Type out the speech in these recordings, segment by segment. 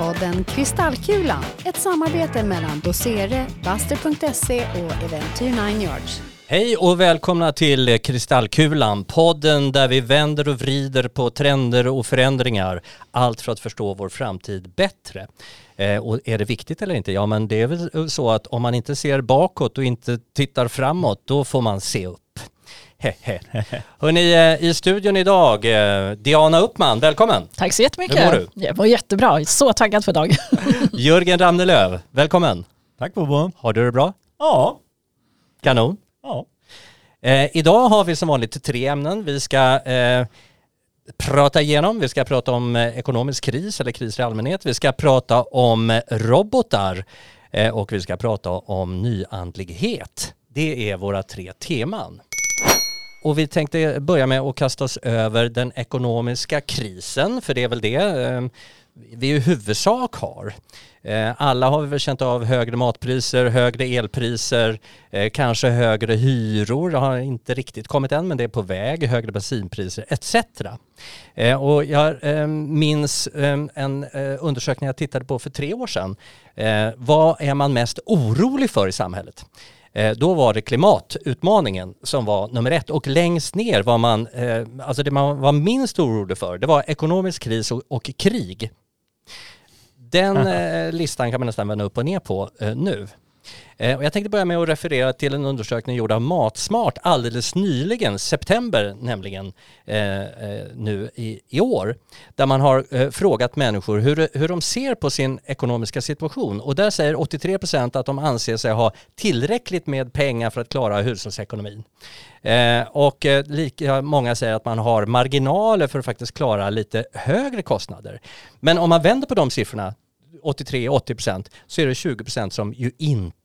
podden Kristallkulan, ett samarbete mellan Dosere, Buster.se och Eventyr 9 Yards. Hej och välkomna till Kristallkulan, podden där vi vänder och vrider på trender och förändringar. Allt för att förstå vår framtid bättre. Eh, och är det viktigt eller inte? Ja, men det är väl så att om man inte ser bakåt och inte tittar framåt, då får man se upp. Hörrni, eh, i studion idag, eh, Diana Uppman, välkommen. Tack så jättemycket. Hur mår du? Jag mår jättebra, så taggad för dagen. Jörgen Ramnelöv, välkommen. Tack Bobo. Har du det bra? Ja. Kanon. Ja. Eh, idag har vi som vanligt tre ämnen vi ska eh, prata igenom. Vi ska prata om eh, ekonomisk kris eller kriser i allmänhet. Vi ska prata om robotar eh, och vi ska prata om nyandlighet. Det är våra tre teman. Och vi tänkte börja med att kasta oss över den ekonomiska krisen, för det är väl det ehm, vi i huvudsak har. Eh, alla har vi väl känt av högre matpriser, högre elpriser, eh, kanske högre hyror. Det har inte riktigt kommit än men det är på väg, högre bensinpriser etc. Eh, och jag ehm, minns ehm, en undersökning jag tittade på för tre år sedan. Vad är man mest orolig för i samhället? Eh, då var det klimatutmaningen som var nummer ett och längst ner var man, eh, alltså det man var minst orolig för, det var ekonomisk kris och, och krig. Den eh, listan kan man nästan vända upp och ner på nu. Eh, och jag tänkte börja med att referera till en undersökning gjord av Matsmart alldeles nyligen, september nämligen, eh, eh, nu i, i, år, där man har eh, frågat människor hur, hur de ser på sin ekonomiska situation. Och där säger 83 procent att de anser sig ha tillräckligt med pengar för att klara hushållsekonomin. Eh, och eh, lika många säger att man har marginaler för att faktiskt klara lite högre kostnader. Men om man vänder på de siffrorna 83-80 procent så är det 20 procent som ju inte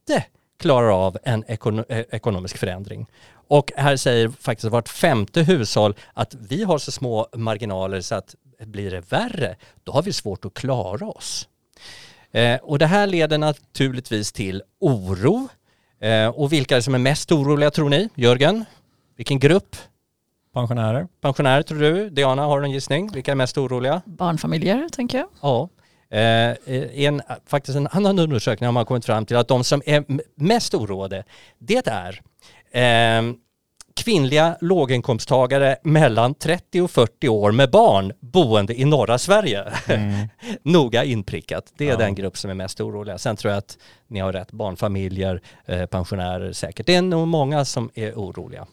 klarar av en eh, ekonomisk förändring. Och här säger faktiskt vart femte hushåll att vi har så små marginaler så att blir det värre, då har vi svårt att klara oss. Eh, och det här leder naturligtvis till oro. Eh, och vilka är det som är mest oroliga tror ni? Jörgen? Vilken grupp? Pensionärer. Pensionärer tror du? Diana, har du en gissning? Vilka är mest oroliga? Barnfamiljer, tänker jag. Ja. Eh, en, faktiskt en annan undersökning har man kommit fram till att de som är mest oroade, det är eh, kvinnliga låginkomsttagare mellan 30 och 40 år med barn boende i norra Sverige. Mm. Noga inprickat. Det är ja. den grupp som är mest oroliga. Sen tror jag att ni har rätt, barnfamiljer, eh, pensionärer säkert. Det är nog många som är oroliga.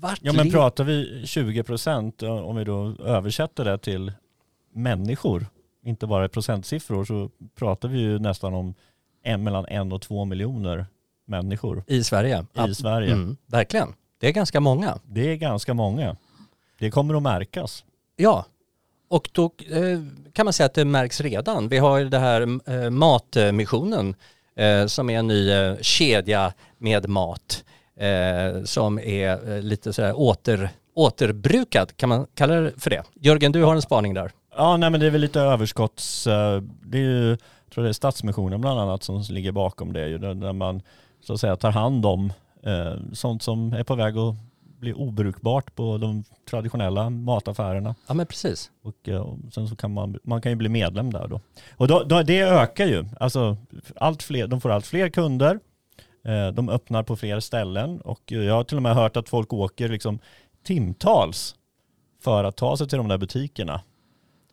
Vart ja men pratar vi 20 procent om vi då översätter det till människor inte bara i procentsiffror så pratar vi ju nästan om en, mellan en och två miljoner människor. I Sverige? I Sverige. Mm, verkligen. Det är ganska många. Det är ganska många. Det kommer att märkas. Ja, och då eh, kan man säga att det märks redan. Vi har det här eh, Matmissionen eh, som är en ny eh, kedja med mat eh, som är eh, lite sådär åter, återbrukad, kan man kalla det för det? Jörgen, du har en spaning där. Ja, nej men det är väl lite överskotts... Eh, det är ju, jag tror det är Stadsmissionen bland annat som ligger bakom det ju, där man så att säga tar hand om eh, sånt som är på väg att bli obrukbart på de traditionella mataffärerna. Ja men precis. Och, eh, och sen så kan man, man kan ju bli medlem där då. Och då, då, det ökar ju, alltså allt fler, de får allt fler kunder, de öppnar på fler ställen och jag har till och med hört att folk åker liksom timtals för att ta sig till de där butikerna.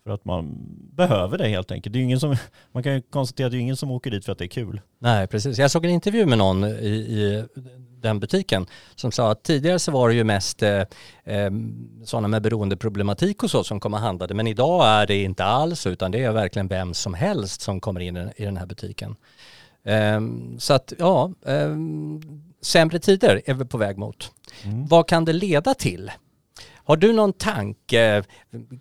För att man behöver det helt enkelt. Det är ingen som, man kan ju konstatera att det är ingen som åker dit för att det är kul. Nej, precis. Jag såg en intervju med någon i, i den butiken som sa att tidigare så var det ju mest eh, eh sådana med beroendeproblematik och så som kom och handlade. Men idag är det inte alls utan det är verkligen vem som helst som kommer in i den här butiken. Eh, så att ja, eh, sämre tider är vi på väg mot. Mm. Vad kan det leda till? Har du någon tanke?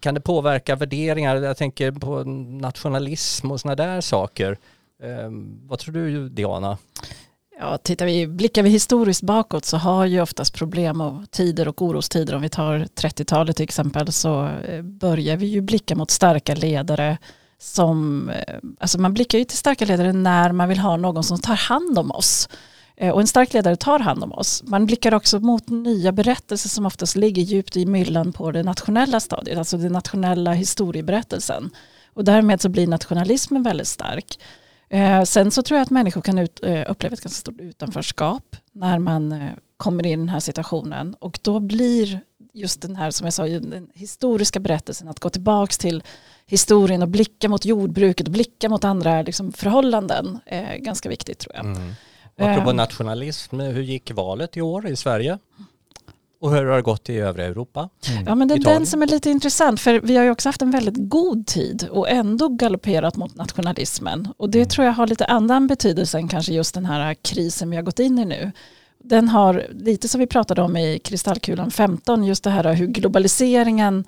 Kan det påverka värderingar? Jag tänker på nationalism och sådana där saker. Ehm, vad tror du Diana? Ja, tittar vi, blickar vi historiskt bakåt så har ju oftast problem och tider och orostider, om vi tar 30-talet till exempel, så eh, börjar vi ju blicka mot starka ledare som, eh, alltså man blickar ju till starka ledare när man vill ha någon som tar hand om oss. Eh, och en stark ledare tar hand om oss. Man blickar också mot nya berättelser som oftast ligger djupt i myllan på det nationella stadiet, alltså den nationella historieberättelsen. Och därmed så blir nationalismen väldigt stark. Eh, sen så tror jag att människor kan ut, eh, uppleva ett ganska stort utanförskap när man kommer in i den här situationen. Och då blir just den här, som jag sa, den historiska berättelsen, att gå tillbaka till historien och blicka mot jordbruket och blicka mot andra liksom, förhållanden är ganska viktigt tror jag. Mm. Apropå Eh. nationalism, hur gick valet i år i Sverige? Och hur har det gått i övriga Europa? Ja men det är Italien. den som är lite intressant för vi har ju också haft en väldigt god tid och ändå galopperat mot nationalismen. Och det tror jag har lite annan betydelse än kanske just den här krisen vi har gått in i nu. Den har lite som vi pratade om i Kristallkulan 15, just det här hur globaliseringen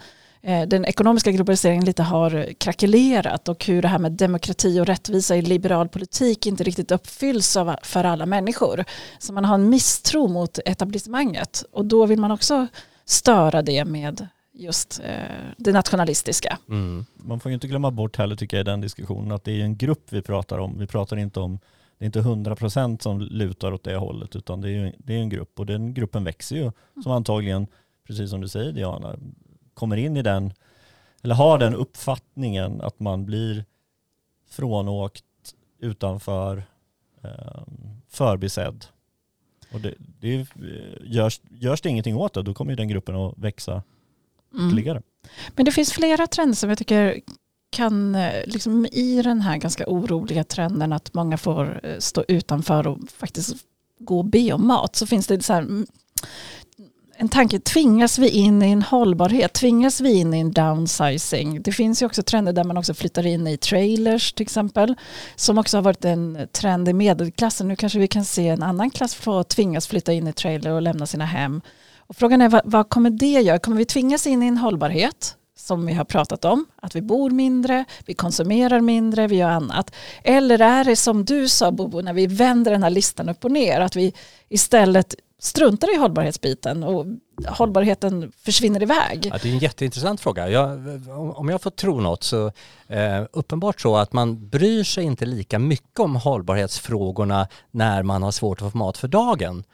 den ekonomiska globaliseringen lite har krackelerat och hur det här med demokrati och rättvisa i liberal politik inte riktigt uppfylls av, för alla människor. Så man har en misstro mot etablissemanget och då vill man också störa det med just eh, det nationalistiska. Mm. Man får ju inte glömma bort heller tycker jag i den diskussionen att det är en grupp vi pratar om. Vi pratar inte om, det är inte 100% som lutar åt det hållet utan det är det är en grupp och den gruppen växer ju som antagligen, precis som du säger Diana, kommer in i den, eller har den uppfattningen att man blir frånåkt, utanför, eh, förbisedd. Och det, det är- görs, görs det ingenting åt det då kommer den gruppen att växa Mm. ytterligare. Men det finns flera trender som jag tycker kan, eh, liksom i den här ganska oroliga trenden att många får eh, stå utanför och faktiskt gå och be om mat så finns det så här, mm, en tanke, tvingas vi in i en hållbarhet? Tvingas vi in i en downsizing? Det finns ju också trender där man också flyttar in i trailers till exempel, som också har varit en trend i medelklassen. Nu kanske vi kan se en annan klass få tvingas flytta in i trailer och lämna sina hem. Och frågan är vad, vad kommer det göra? Kommer vi tvingas in i en hållbarhet som vi har pratat om, att vi bor mindre, vi konsumerar mindre, vi gör annat. Eller är det som du sa Bobo, när vi vänder den här listan upp och ner, att vi istället struntar i hållbarhetsbiten och hållbarheten försvinner iväg. Ja, det är en jätteintressant fråga. Jag, om- jag får tro något så eh, uppenbart så att man bryr sig inte lika mycket om hållbarhetsfrågorna när man har svårt att få mat för dagen.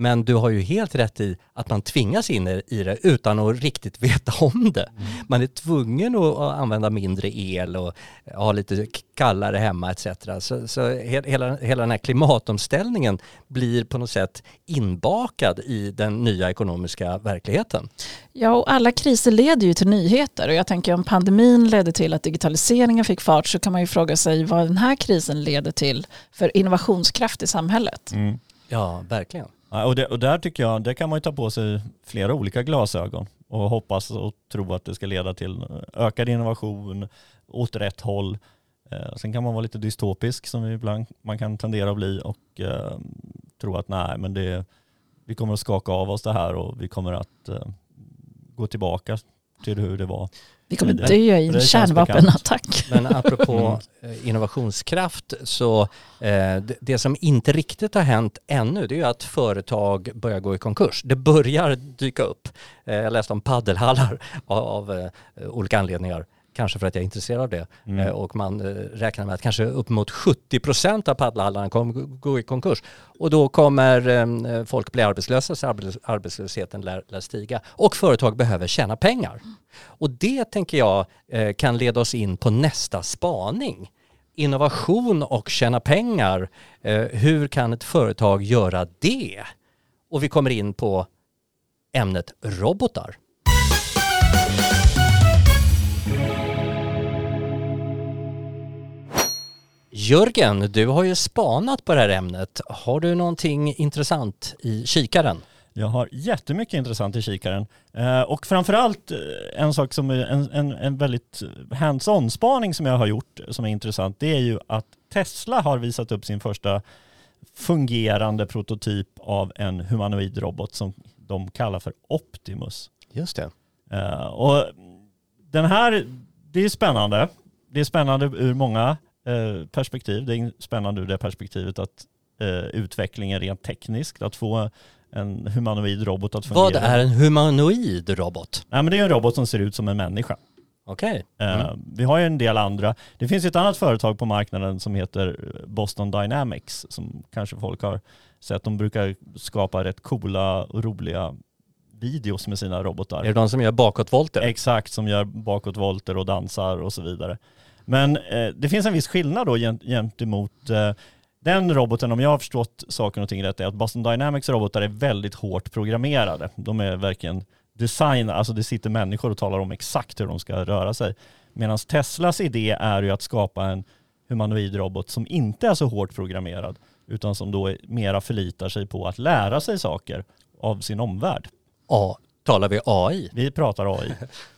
Men du har ju helt rätt i att man tvingas in i det utan att riktigt veta om det. Man är tvungen att använda mindre el och ha lite kallare hemma etc. Så, så he- hela, hela den här klimatomställningen blir på något sätt inbakad i den nya ekonomiska verkligheten. Ja, och alla kriser leder ju till nyheter och jag tänker om pandemin ledde till att digitaliseringen fick fart så kan man ju fråga sig vad den här krisen leder till för innovationskraft i samhället. Ja, verkligen. Ja, och, det, och där tycker jag, det kan man ju ta på sig flera olika glasögon och hoppas och tro att det ska leda till ökad innovation åt rätt håll. Eh, sen kan man vara lite dystopisk som ibland man kan tendera att bli och eh, tro att nej men det, vi kommer att skaka av oss det här och vi kommer att eh, gå tillbaka till hur det var. Vi kommer dö i en kärnvapenattack. Men apropå eh, innovationskraft så eh, det, som inte riktigt har hänt ännu det är att företag börjar gå i konkurs. Det börjar dyka upp. Eh, jag läste om paddelhallar av, olika anledningar. Kanske för att jag är intresserad av det. Mm. Eh, och man eh, räknar med att kanske uppemot 70% av paddelhallarna kommer gå- i konkurs. Och då kommer eh, folk bli arbetslösa så arbets- arbetslösheten lär, lär stiga. Och företag behöver tjäna pengar. Och det tänker jag kan leda oss in på nästa spaning. Innovation och tjäna pengar. Hur kan ett företag göra det? Och vi kommer in på ämnet robotar. Jörgen, du har ju spanat på det här ämnet. Har du någonting intressant i kikaren? Jag har jättemycket intressant i kikaren. Eh, och framförallt eh, en sak som är en, en, en väldigt hands-on spaning som jag har gjort som är intressant det är ju att Tesla har visat upp sin första fungerande prototyp av en humanoid robot som de kallar för Optimus. Just det. Eh, och den här, det är spännande. Det är spännande ur många perspektiv. Det är spännande ur det perspektivet att eh, utvecklingen rent tekniskt, att få en humanoid robot att fungera. Vad är en humanoid robot? Nej, men det är en robot som ser ut som en människa. Okej. Eh, Mm. Vi har ju en del andra. Det finns ett annat företag på marknaden som heter Boston Dynamics som kanske folk har sett. De brukar skapa rätt coola och roliga videos med sina robotar. Är det de som gör bakåtvolter? Exakt, som gör bakåtvolter och dansar och så vidare. Men eh, det finns en viss skillnad då gent- gentemot eh, den roboten, om jag har förstått saker och ting rätt, är att Boston Dynamics robotar är väldigt hårt programmerade. De är verkligen designade, alltså det sitter människor och talar om exakt hur de ska röra sig. Medan Teslas idé är ju att skapa en humanoid robot som inte är så hårt programmerad, utan som då mera förlitar sig på att lära sig saker av sin omvärld. A, talar vi AI? Vi pratar AI.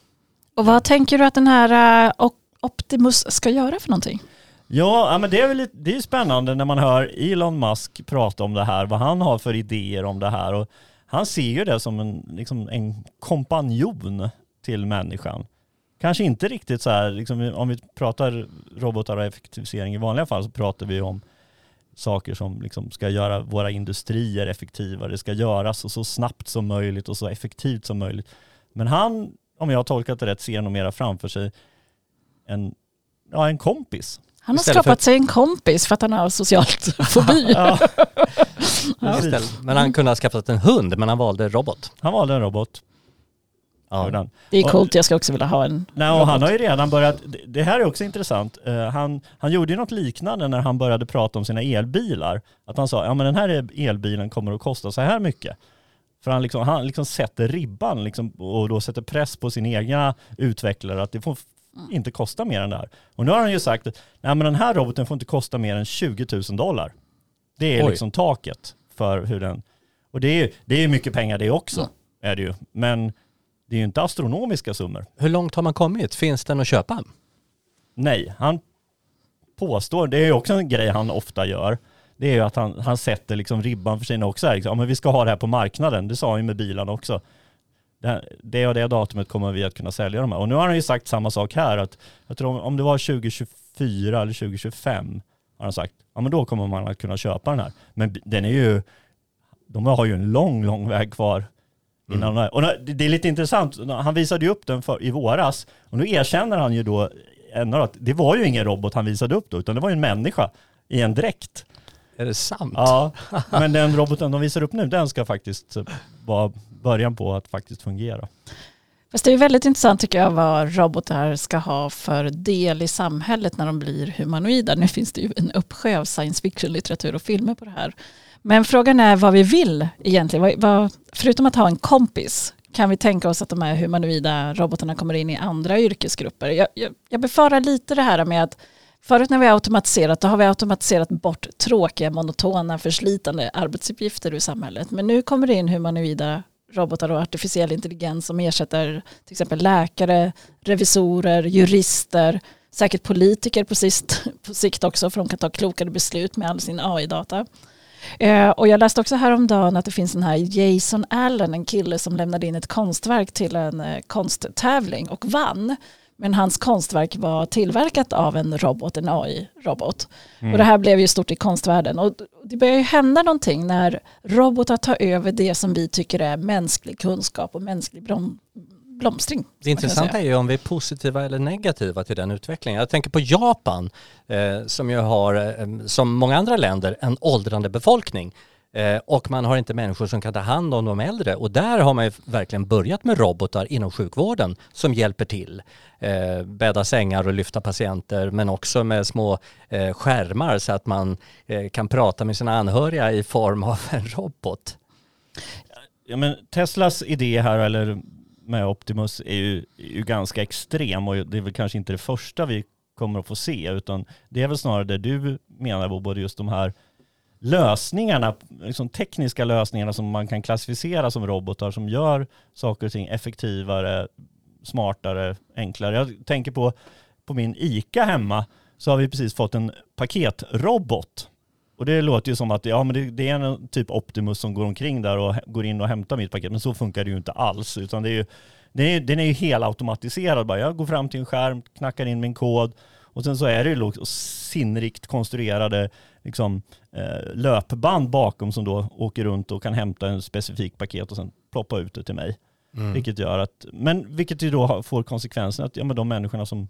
Och vad tänker du att den här eh, Op- Optimus ska göra för någonting? Ja, men det är väl det är ju spännande när man hör Elon Musk prata om det här, vad han har för idéer om det här. Och han ser ju det som en, liksom en kompanjon till människan. Kanske inte riktigt så här, liksom, om vi pratar robotar och effektivisering i vanliga fall så pratar vi om saker som liksom ska göra våra industrier effektivare. Det ska göras så snabbt som möjligt och så effektivt som möjligt. Men han, om jag har tolkat det rätt, ser nog mera framför sig en, ja, en kompis. Han har skapat för- sig en kompis för att han har socialt fobi. Ja, Ja. Men han kunde ha skaffat en hund, men han valde robot. han valde en robot. Ja. Det är Och- coolt, jag ska också vilja ha en Nej, och robot. han har ju redan börjat, det- det här är också intressant, Eh, han, han gjorde ju något liknande när han började prata om sina elbilar. Att han sa, ja men den här elbilen kommer att kosta så här mycket. För han liksom, han liksom sätter ribban liksom, och då sätter press på sin egna utvecklare att det får f- inte kosta mer än det här. Och nu har han ju sagt att nej, men den här roboten får inte kosta mer än 20 000 dollar. Det är Oj. liksom taket för hur den... Och det är ju det är mycket pengar det också, är det ju. Men det är ju inte astronomiska summor. Hur långt har man kommit? Finns den att köpa? Nej, han påstår, det är ju också en grej han ofta gör, det är ju att han, han sätter liksom ribban för sina också. här, Liksom. Ja, men vi ska ha det här på marknaden, det sa han ju med bilarna också. Det, här- och det datumet kommer vi att kunna sälja de här. Och nu har han ju sagt samma sak här, att jag tror om, det var 2024 eller 2025, har han sagt, ja men då kommer man att kunna köpa den här. Men den är ju, de har ju en lång, lång väg kvar Innan Mm. Och det är lite intressant, han visade ju upp den för, i våras och nu erkänner han ju då ändå att det var ju ingen robot han visade upp då, utan det var ju en människa i en dräkt. Är det sant? Ja, men den roboten de visar upp nu, den ska faktiskt vara början på att faktiskt fungera. Fast det är väldigt intressant tycker jag vad robotar ska ha för del i samhället när de blir humanoida. Nu finns det ju en uppsjö av science fiction-litteratur och filmer på det här. Men frågan är vad vi vill egentligen. Förutom att ha en kompis kan vi tänka oss att de här humanoida robotarna kommer in i andra yrkesgrupper. Jag, jag, jag befarar lite det här med att förut när vi har automatiserat då har vi automatiserat bort tråkiga, monotona, förslitande arbetsuppgifter ur samhället. Men nu kommer det in humanoida robotar och artificiell intelligens som ersätter till exempel läkare, revisorer, jurister, säkert politiker på, sist, på sikt också för de kan ta klokare beslut med all sin AI-data. Eh, och jag läste också häromdagen att det finns den här Jason Allen, en kille som lämnade in ett konstverk till en eh, konsttävling och vann. Men hans konstverk var tillverkat av en robot, en AI-robot. Och det här blev ju stort i konstvärlden. Och det börjar ju hända någonting när robotar tar över det som vi tycker är mänsklig kunskap och mänsklig blom, blomstring. Det intressanta är ju om vi är positiva eller negativa till den utvecklingen. Jag tänker på Japan eh, som ju har, eh, som många andra länder, en åldrande befolkning. Eh, och man har inte människor som kan ta hand om de äldre. Och där har man ju verkligen börjat med robotar inom sjukvården som hjälper till. Eh, bädda sängar och lyfta patienter men också med små eh, skärmar så att man eh, kan prata med sina anhöriga i form av en robot. Ja, men Teslas idé här, eller med Optimus, är ju, är ju ganska extrem och det är väl kanske inte det första vi kommer att få se, utan det är väl snarare det du menar, Bobo, just de här lösningarna, liksom tekniska lösningarna som man kan klassificera som robotar som gör saker och ting effektivare, smartare, enklare. Jag tänker på, på min ICA hemma så har vi precis fått en paketrobot. Och det låter ju som att ja, men det, det är en typ Optimus som går omkring där och går in och hämtar mitt paket. Men så funkar det ju inte alls. Utan det är ju, den, är, den är ju helautomatiserad. Bara jag går fram till en skärm, knackar in min kod och sen så är det ju sinnrikt konstruerade liksom, eh, löpband bakom som då åker runt och kan hämta en specifik paket och sen ploppa ut det till mig. Mm. Vilket gör att, men vilket ju då får konsekvensen att ja, men de människorna som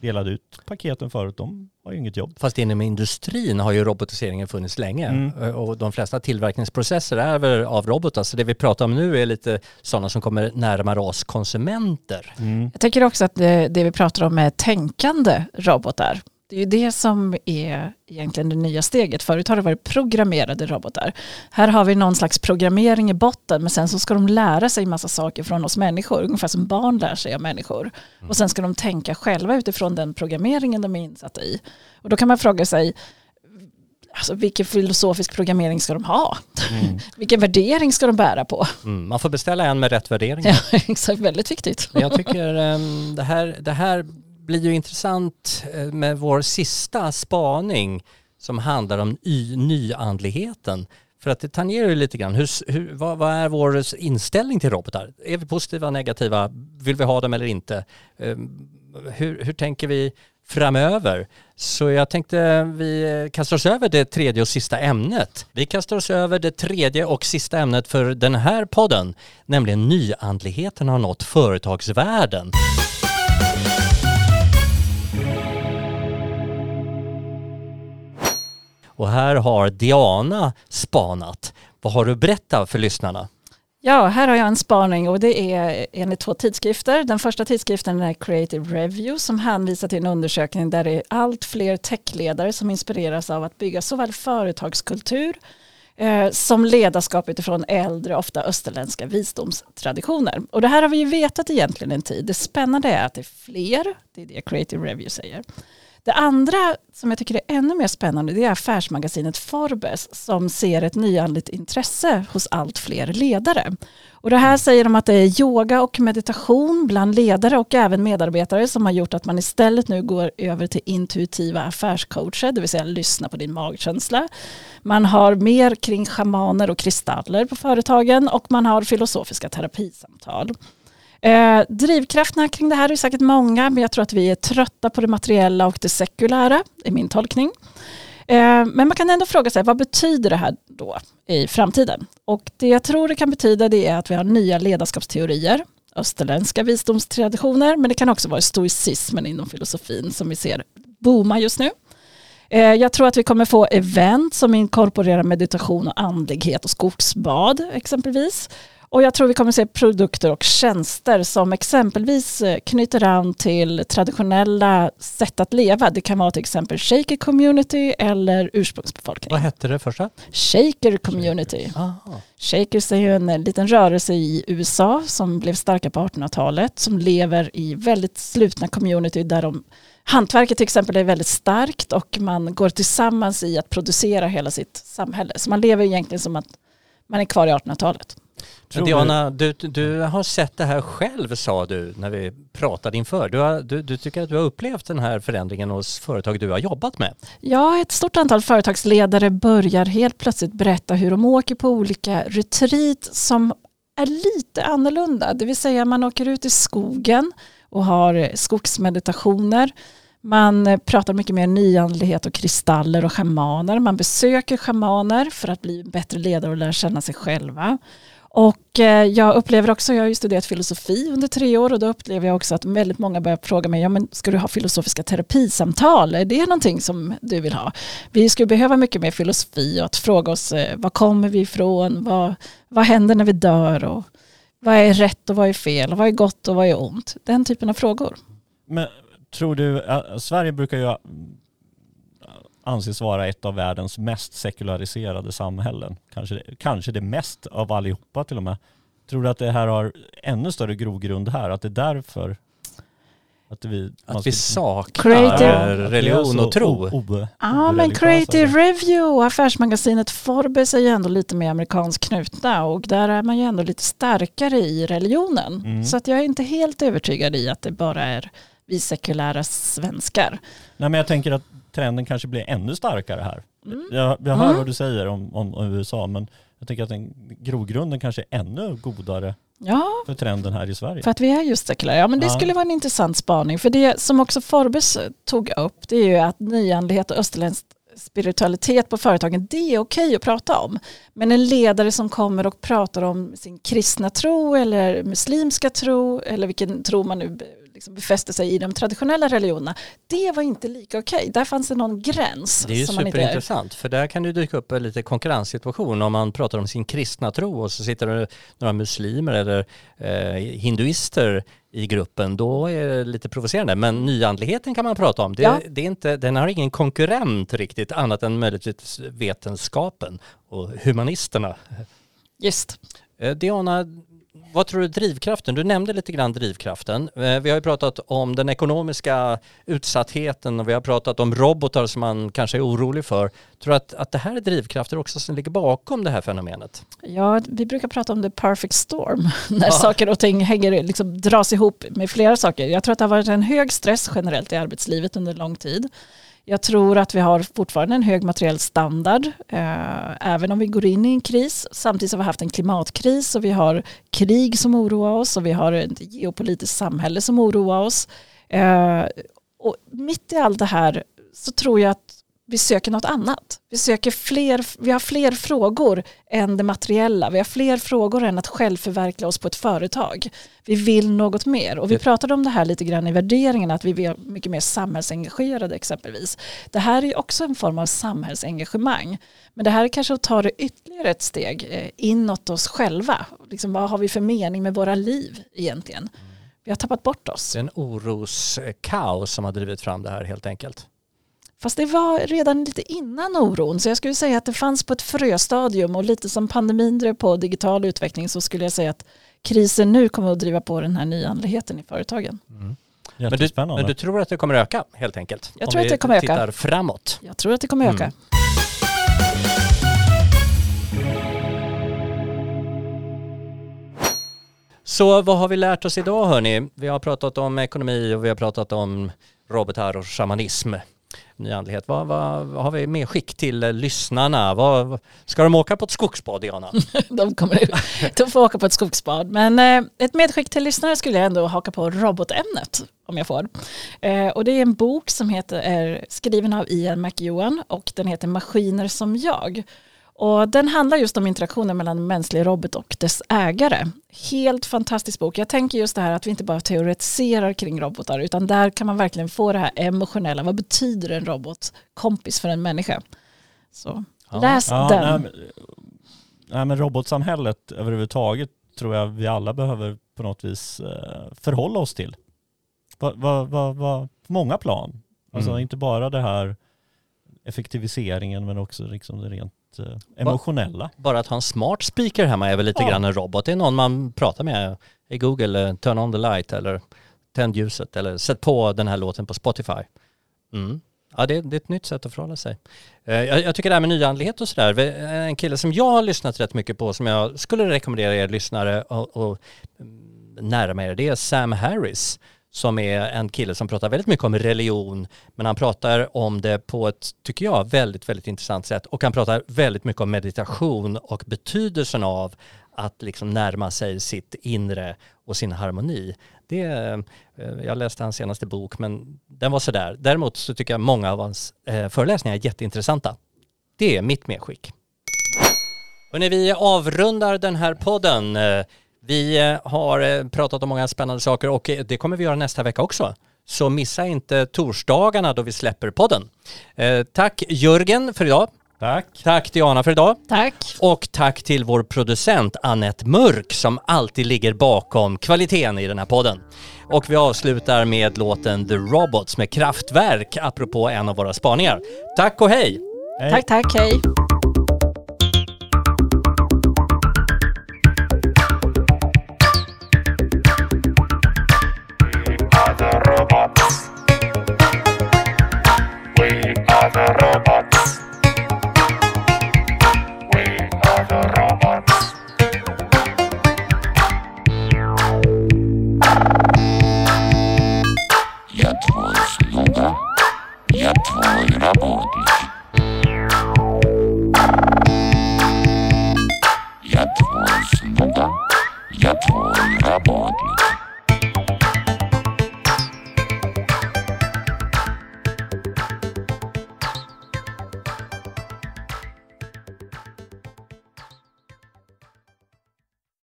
delade ut paketen förut, de har ju inget jobb. Fast inom industrin har ju robotiseringen funnits länge Mm. och de flesta tillverkningsprocesser är väl av robotar. Så det vi pratar om nu är lite sådana som kommer närmare oss konsumenter. Jag tänker också att det, det vi pratar om är tänkande robotar. Det är ju det som är egentligen det nya steget. Förut har det varit programmerade robotar. Här har vi någon slags programmering i botten men sen så ska de lära sig massa saker från oss människor. Ungefär som barn lär sig av människor. Och sen ska de tänka själva utifrån den programmeringen de är insatta i. Och då kan man fråga sig Alltså, vilken filosofisk programmering ska de ha? vilken värdering ska de bära på? Mm, man får beställa en med rätt värdering. Ja, exakt, väldigt viktigt. Jag tycker ehm, det, här, det här blir ju intressant eh, med vår sista spaning som handlar om y- nyandligheten. För att det tangerar ju lite grann, hur, hur, vad, vad är vår inställning till robotar? Är vi positiva, negativa? Vill vi ha dem eller inte? Ehm, hur, hur tänker vi framöver? Så jag tänkte vi kastar oss över det tredje och sista ämnet. Vi kastar oss över det tredje och sista ämnet för den här podden, nämligen nyandligheten har nått företagsvärlden. Och här har Diana spanat. Vad har du berättat för lyssnarna? Ja, här har jag en spaning och det är enligt två tidskrifter. Den första tidskriften är Creative Review som hänvisar till en undersökning där det är allt fler techledare som inspireras av att bygga såväl företagskultur eh, som ledarskap utifrån äldre, ofta österländska visdomstraditioner. Och det här har vi ju vetat egentligen en tid. Det spännande är att det är fler, det är det Creative Review säger. Det andra som jag tycker är ännu mer spännande det är affärsmagasinet Forbes som ser ett nyandligt intresse hos allt fler ledare. Och det här säger de att det är yoga och meditation bland ledare och även medarbetare som har gjort att man istället nu går över till intuitiva affärscoacher, det vill säga lyssna på din magkänsla. Man har mer kring schamaner och kristaller på företagen och man har filosofiska terapisamtal. Eh, drivkrafterna kring det här är säkert många, men jag tror att vi är trötta på det materiella och det sekulära, är min tolkning. Eh, men man kan ändå fråga sig, vad betyder det här då i framtiden? Och det jag tror det kan betyda det är att vi har nya ledarskapsteorier, österländska visdomstraditioner, men det kan också vara stoicismen inom filosofin som vi ser booma just nu. Eh, jag tror att vi kommer få event som inkorporerar meditation och andlighet och skogsbad exempelvis. Och jag tror vi kommer se produkter och tjänster som exempelvis eh, knyter an till traditionella sätt att leva. Det kan vara till exempel shaker community eller ursprungsbefolkning. Vad hette det första? Shaker community. Aha. Shakers är ju en eh, liten rörelse i USA som blev starka på 1800-talet som lever i väldigt slutna community där de Hantverket till exempel är väldigt starkt och man går tillsammans i att producera hela sitt samhälle. Så man lever egentligen som att man är kvar i 1800-talet. Tror Diana, du, du har sett det här själv sa du när vi pratade inför. Du, har, du, du tycker att du har upplevt den här förändringen hos företag du har jobbat med. Ja, ett stort antal företagsledare börjar helt plötsligt berätta hur de åker på olika retreat som är lite annorlunda. Det vill säga man åker ut i skogen och har skogsmeditationer. Man eh, pratar mycket mer nyandlighet och kristaller och schamaner. Man besöker schamaner för att bli bättre ledare och lära känna sig själva. Och eh, jag upplever också, jag har ju studerat filosofi under tre år och då upplever jag också att väldigt många börjar fråga mig, ja men ska du ha filosofiska terapisamtal? Är det någonting som du vill ha? Vi skulle behöva mycket mer filosofi och att fråga oss, eh, var kommer vi ifrån? Vad, vad händer när vi dör? Och vad är rätt och vad är fel? Och vad är gott och vad är ont? Den typen av frågor. Men tror du, Sverige brukar ju anses vara ett av världens mest sekulariserade samhällen. Kanske, kanske det mest av allihopa till och med. Tror du att det här har ännu större grogrund här? Att det är därför att vi... Att vi saknar Creative- religion och tro. o- o- Ja, men Creative? Review och affärsmagasinet Forbes är ju ändå lite mer amerikanskt knutna och där är man ju ändå lite starkare i religionen. Mm. Så att jag är inte helt övertygad i att det bara är vi sekulära svenskar. Nej men jag tänker att trenden kanske blir ännu starkare här. Mm. Jag, jag hör Mm. vad du säger om, om, om USA men jag tänker att den grogrunden kanske är ännu godare Ja, för trenden här i Sverige. för att vi är just sekulära. Ja, men det Ja. skulle vara en intressant spaning. För det som också Forbes tog upp det är ju att nyandlighet och österländsk spiritualitet på företagen, det är okej att prata om. Men en ledare som kommer och pratar om sin kristna tro eller muslimska tro eller vilken tro man nu liksom befäste sig i de traditionella religionerna. Det var inte lika okej. Där fanns det någon gräns. Det är ju superintressant för där kan det dyka upp en lite konkurrenssituation om man pratar om sin kristna tro och så sitter det några muslimer eller eh, hinduister i gruppen, då är det lite provocerande. Men nyandligheten kan man prata om. Det, Ja. det är inte, den har ingen konkurrent riktigt annat än möjligtvis vetenskapen och humanisterna. Just. Eh, Diana, vad tror du är drivkraften? Du nämnde lite grann drivkraften. Eh, Vi har ju pratat om den ekonomiska utsattheten och vi har pratat om robotar som man kanske är orolig för. Tror du att, att det här är drivkrafter också som ligger bakom det här fenomenet? Ja, vi brukar prata om the perfect storm, när Ja. saker och ting hänger, liksom, dras ihop med flera saker. Jag tror att det har varit en hög stress generellt i arbetslivet under lång tid. Jag tror att vi har fortfarande en hög materiell standard, eh, även om vi går in i en kris. Samtidigt har vi haft en klimatkris och vi har krig som oroar oss och vi har ett geopolitiskt samhälle som oroar oss. Eh, och mitt i allt det här så tror jag att vi söker något annat. Vi, söker fler, vi har fler frågor än det materiella. Vi har fler frågor än att självförverkliga oss på ett företag. Vi vill något mer. Och vi pratade om det här lite grann i värderingen, att vi är mycket mer samhällsengagerade exempelvis. Det här är också en form av samhällsengagemang. Men det här är kanske att ta det ytterligare ett steg eh, inåt oss själva. Liksom, vad har vi för mening med våra liv egentligen? Vi har tappat bort oss. Det är en oroskaos som har drivit fram det här helt enkelt. Fast det var redan lite innan oron, så jag skulle säga att det fanns på ett fröstadium och lite som pandemin drev på digital utveckling så skulle jag säga att krisen nu kommer att driva på den här nyandligheten i företagen. Men du, men du tror att det kommer öka helt enkelt? Jag Om tror att vi det kommer öka. tittar framåt. Jag tror att det kommer öka. Mm. Så vad har vi lärt oss idag hörni? Vi har pratat om ekonomi och vi har pratat om robotar och shamanism. Nyandlighet. Vad, vad, vad har vi medskick till eh, lyssnarna? Vad, ska de åka på ett skogsbad, Diana? De kommer de får åka på ett skogsbad. Men eh, ett medskick till lyssnare skulle jag ändå haka på robotämnet om jag får. Eh, och det är en bok som heter, är skriven av Ian McEwan och den heter Maskiner som jag. Och den handlar just om interaktionen mellan mänsklig robot och dess ägare. Helt fantastisk bok. Jag tänker just det här att vi inte bara teoretiserar kring robotar utan där kan man verkligen få det här emotionella. Vad betyder en robot kompis för en människa? Så Ja. läs Ja, den. nej, men, nej, men robotsamhället överhuvudtaget tror jag vi alla behöver på något vis eh, förhålla oss till. Va, va, va, va, på många plan. Alltså Mm. inte bara det här effektiviseringen men också liksom det rent eh, emotionella. Bara att ha en smart speaker hemma är väl lite Ja. grann en robot. Det är någon man pratar med i Google, eh, turn on the light eller tänd ljuset eller sätt på den här låten på Spotify. Mm. Ja, det, det är ett nytt sätt att förhålla sig. Eh, Jag, jag tycker det här med nyandlighet och sådär, en kille som jag har lyssnat rätt mycket på som jag skulle rekommendera er lyssnare och, och mm, närma er, det är Sam Harris som är en kille som pratar väldigt mycket om religion, men han pratar om det på ett, tycker jag, väldigt, väldigt intressant sätt. Och han pratar väldigt mycket om meditation och betydelsen av att liksom närma sig sitt inre och sin harmoni. Det, eh, jag läste hans senaste bok, men den var sådär. Däremot så tycker jag många av hans eh, föreläsningar är jätteintressanta. Det är mitt medskick. Och när vi avrundar den här podden, eh, vi eh, har eh, pratat om många spännande saker och eh, det kommer vi göra nästa vecka också. Så missa inte torsdagarna då vi släpper podden. Tack Jörgen för idag. Tack. Tack Diana för idag. Tack. Och tack till vår producent Annette Mörk som alltid ligger bakom kvaliteten i den här podden. Och vi avslutar med låten The Robots med Kraftwerk apropå en av våra spaningar. Tack och hej! Hej. Tack, tack, hej.